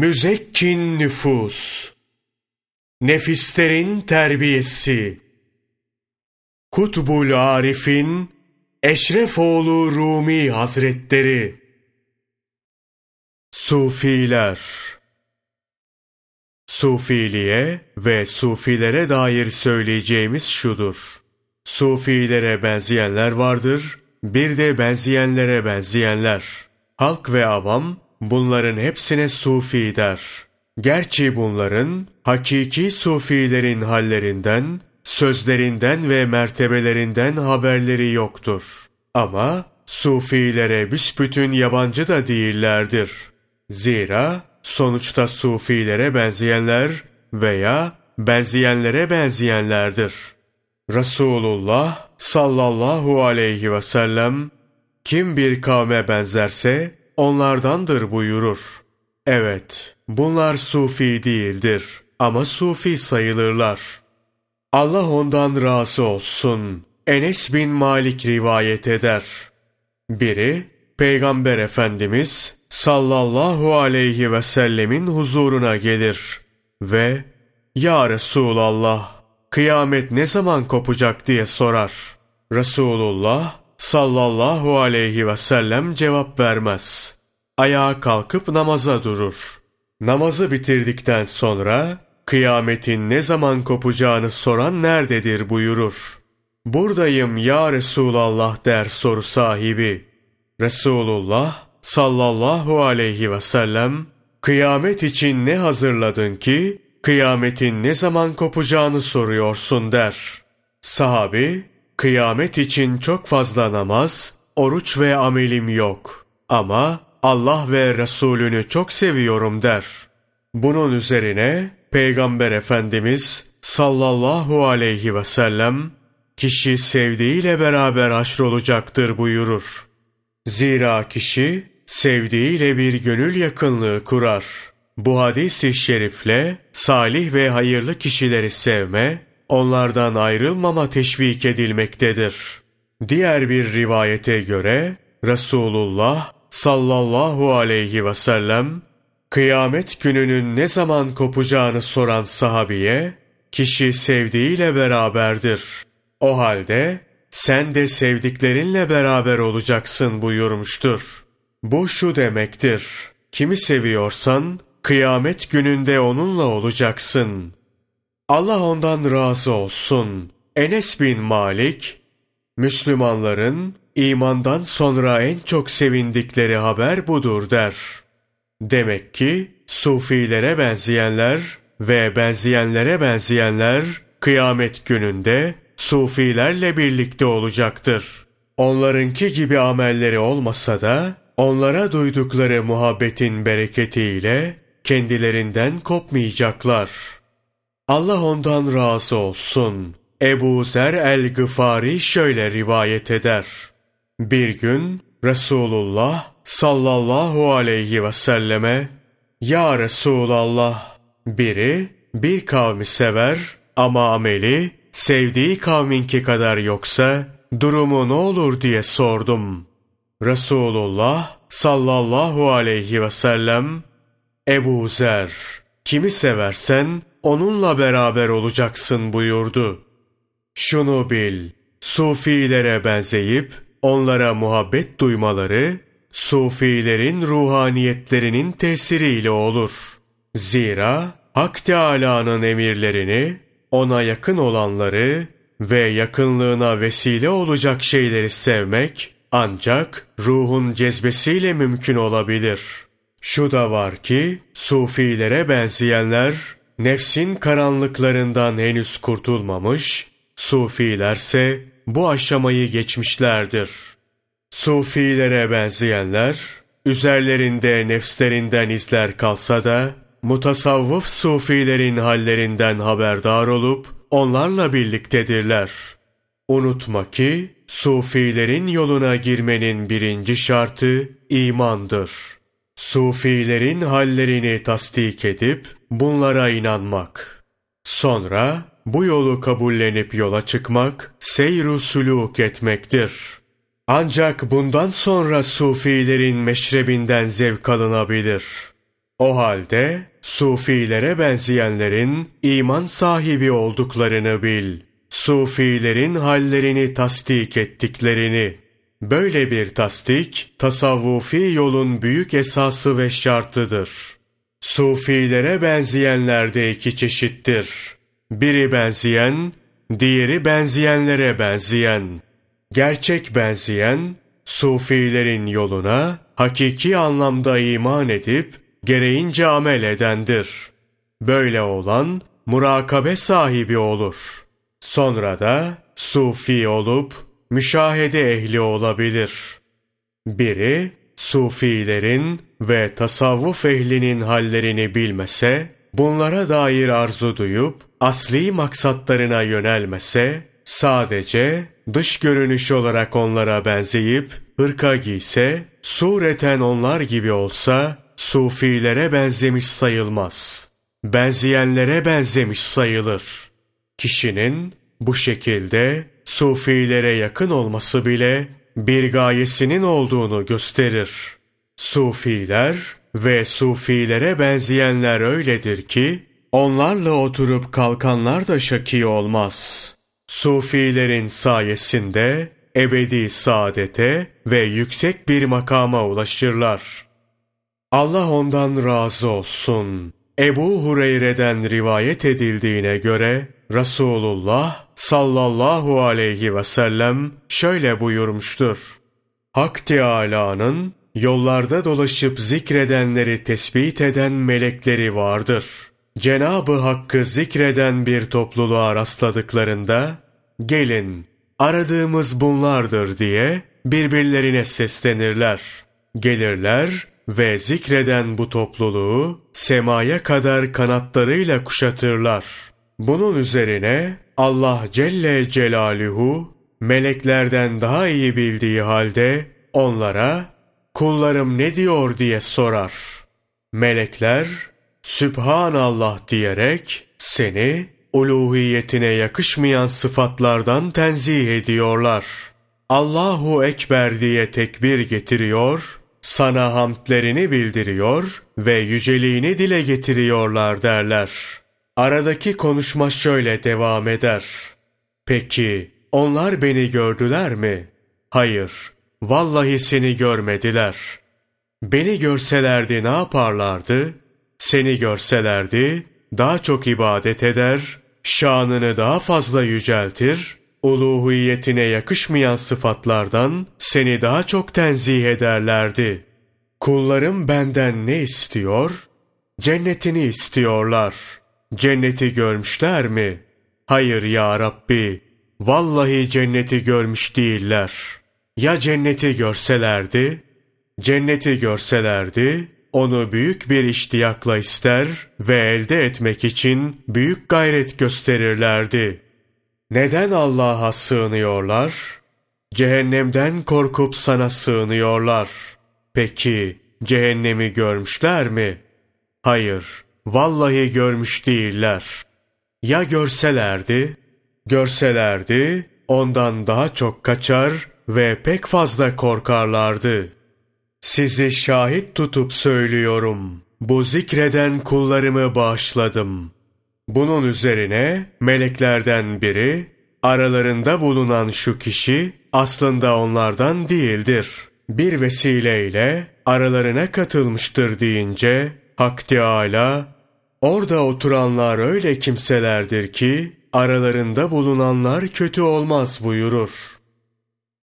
Müzekkin nüfus, nefislerin terbiyesi, Kutbul Arif'in Eşrefoğlu Rumi Hazretleri, Sufiler, Sufiliğe ve Sufilere dair söyleyeceğimiz şudur. Sufilere benzeyenler vardır, bir de benzeyenlere benzeyenler. Halk ve avam bunların hepsine Sufi der. Gerçi bunların hakiki Sufilerin hallerinden, sözlerinden ve mertebelerinden haberleri yoktur. Ama Sufilere büsbütün yabancı da değillerdir. Zira sonuçta Sufilere benzeyenler veya benzeyenlere benzeyenlerdir. Resulullah sallallahu aleyhi ve sellem kim bir kavme benzerse onlardandır buyurur. Evet, bunlar sufi değildir ama sufi sayılırlar. Allah ondan razı olsun. Enes bin Malik rivayet eder. Biri, Peygamber Efendimiz sallallahu aleyhi ve sellemin huzuruna gelir ve ''Ya Resulallah, kıyamet ne zaman kopacak?'' diye sorar. Resulullah sallallahu aleyhi ve sellem cevap vermez. Ayağa kalkıp namaza durur. Namazı bitirdikten sonra kıyametin ne zaman kopacağını soran nerededir buyurur. Buradayım ya Resulallah der soru sahibi. Resulullah sallallahu aleyhi ve sellem kıyamet için ne hazırladın ki kıyametin ne zaman kopacağını soruyorsun der. Sahabi kıyamet için çok fazla namaz, oruç ve amelim yok ama Allah ve Resulünü çok seviyorum der. Bunun üzerine Peygamber Efendimiz sallallahu aleyhi ve sellem kişi sevdiğiyle beraber haşrolacaktır buyurur. Zira kişi sevdiğiyle bir gönül yakınlığı kurar. Bu hadis-i şerifle salih ve hayırlı kişileri sevme, onlardan ayrılmama teşvik edilmektedir. Diğer bir rivayete göre Resulullah sallallahu aleyhi ve sellem kıyamet gününün ne zaman kopacağını soran sahabiye kişi sevdiğiyle beraberdir. O halde sen de sevdiklerinle beraber olacaksın buyurmuştur. Bu şu demektir. Kimi seviyorsan kıyamet gününde onunla olacaksın. Allah ondan razı olsun. Enes bin Malik, Müslümanların imandan sonra en çok sevindikleri haber budur der. Demek ki sufilere benzeyenler ve benzeyenlere benzeyenler kıyamet gününde sufilerle birlikte olacaktır. Onlarınki gibi amelleri olmasa da onlara duydukları muhabbetin bereketiyle kendilerinden kopmayacaklar. Allah ondan razı olsun. Ebu Zer el-Gıfari şöyle rivayet eder. Bir gün Resulullah sallallahu aleyhi ve selleme Ya Resulallah biri bir kavmi sever ama ameli sevdiği kavminki kadar yoksa durumu ne olur diye sordum. Resulullah sallallahu aleyhi ve sellem Ebu Zer kimi seversen onunla beraber olacaksın buyurdu. Şunu bil, sufilere benzeyip onlara muhabbet duymaları, sufilerin ruhaniyetlerinin tesiriyle olur. Zira Hak Teâlâ'nın emirlerini, ona yakın olanları ve yakınlığına vesile olacak şeyleri sevmek, ancak ruhun cezbesiyle mümkün olabilir. Şu da var ki, sufilere benzeyenler, nefsin karanlıklarından henüz kurtulmamış, sufilerse bu aşamayı geçmişlerdir. Sufilere benzeyenler, üzerlerinde nefslerinden izler kalsa da, mutasavvıf sufilerin hallerinden haberdar olup, onlarla birliktedirler. Unutma ki, sufilerin yoluna girmenin birinci şartı imandır. Sufilerin hallerini tasdik edip, bunlara inanmak. Sonra, bu yolu kabullenip yola çıkmak, seyru suluk etmektir. Ancak bundan sonra sufilerin meşrebinden zevk alınabilir. O halde Sufilere benzeyenlerin iman sahibi olduklarını bil. Sufilerin hallerini tasdik ettiklerini. Böyle bir tasdik, tasavvufi yolun büyük esası ve şartıdır. Sufilere benzeyenler de iki çeşittir. Biri benzeyen, diğeri benzeyenlere benzeyen. Gerçek benzeyen, Sufilerin yoluna hakiki anlamda iman edip gereğince amel edendir. Böyle olan murakabe sahibi olur. Sonra da sufi olup müşahede ehli olabilir. Biri sufilerin ve tasavvuf ehlinin hallerini bilmese, bunlara dair arzu duyup asli maksatlarına yönelmese, sadece dış görünüş olarak onlara benzeyip hırka giyse, sureten onlar gibi olsa, sufilere benzemiş sayılmaz. Benzeyenlere benzemiş sayılır. Kişinin bu şekilde sufilere yakın olması bile bir gayesinin olduğunu gösterir. Sufiler ve sufilere benzeyenler öyledir ki, onlarla oturup kalkanlar da şaki olmaz. Sufilerin sayesinde ebedi saadete ve yüksek bir makama ulaşırlar. Allah ondan razı olsun. Ebu Hureyre'den rivayet edildiğine göre Resulullah sallallahu aleyhi ve sellem şöyle buyurmuştur. Hak Teâlâ'nın yollarda dolaşıp zikredenleri tespit eden melekleri vardır. Cenabı Hakk'ı zikreden bir topluluğa rastladıklarında, gelin aradığımız bunlardır diye birbirlerine seslenirler. Gelirler ve zikreden bu topluluğu semaya kadar kanatlarıyla kuşatırlar. Bunun üzerine Allah Celle Celaluhu meleklerden daha iyi bildiği halde onlara kullarım ne diyor diye sorar. Melekler Sübhanallah diyerek seni uluhiyetine yakışmayan sıfatlardan tenzih ediyorlar. Allahu Ekber diye tekbir getiriyor, sana hamdlerini bildiriyor ve yüceliğini dile getiriyorlar derler. Aradaki konuşma şöyle devam eder. Peki onlar beni gördüler mi? Hayır, vallahi seni görmediler. Beni görselerdi ne yaparlardı? Seni görselerdi daha çok ibadet eder, şanını daha fazla yüceltir, uluhiyetine yakışmayan sıfatlardan seni daha çok tenzih ederlerdi. Kullarım benden ne istiyor? Cennetini istiyorlar. Cenneti görmüşler mi? Hayır ya Rabbi, vallahi cenneti görmüş değiller. Ya cenneti görselerdi? Cenneti görselerdi, onu büyük bir iştiyakla ister ve elde etmek için büyük gayret gösterirlerdi. Neden Allah'a sığınıyorlar? Cehennemden korkup sana sığınıyorlar. Peki cehennemi görmüşler mi? Hayır, vallahi görmüş değiller. Ya görselerdi? Görselerdi, ondan daha çok kaçar ve pek fazla korkarlardı.'' Sizi şahit tutup söylüyorum. Bu zikreden kullarımı bağışladım. Bunun üzerine meleklerden biri, aralarında bulunan şu kişi aslında onlardan değildir. Bir vesileyle aralarına katılmıştır deyince, Hak Teâlâ, orada oturanlar öyle kimselerdir ki, aralarında bulunanlar kötü olmaz buyurur.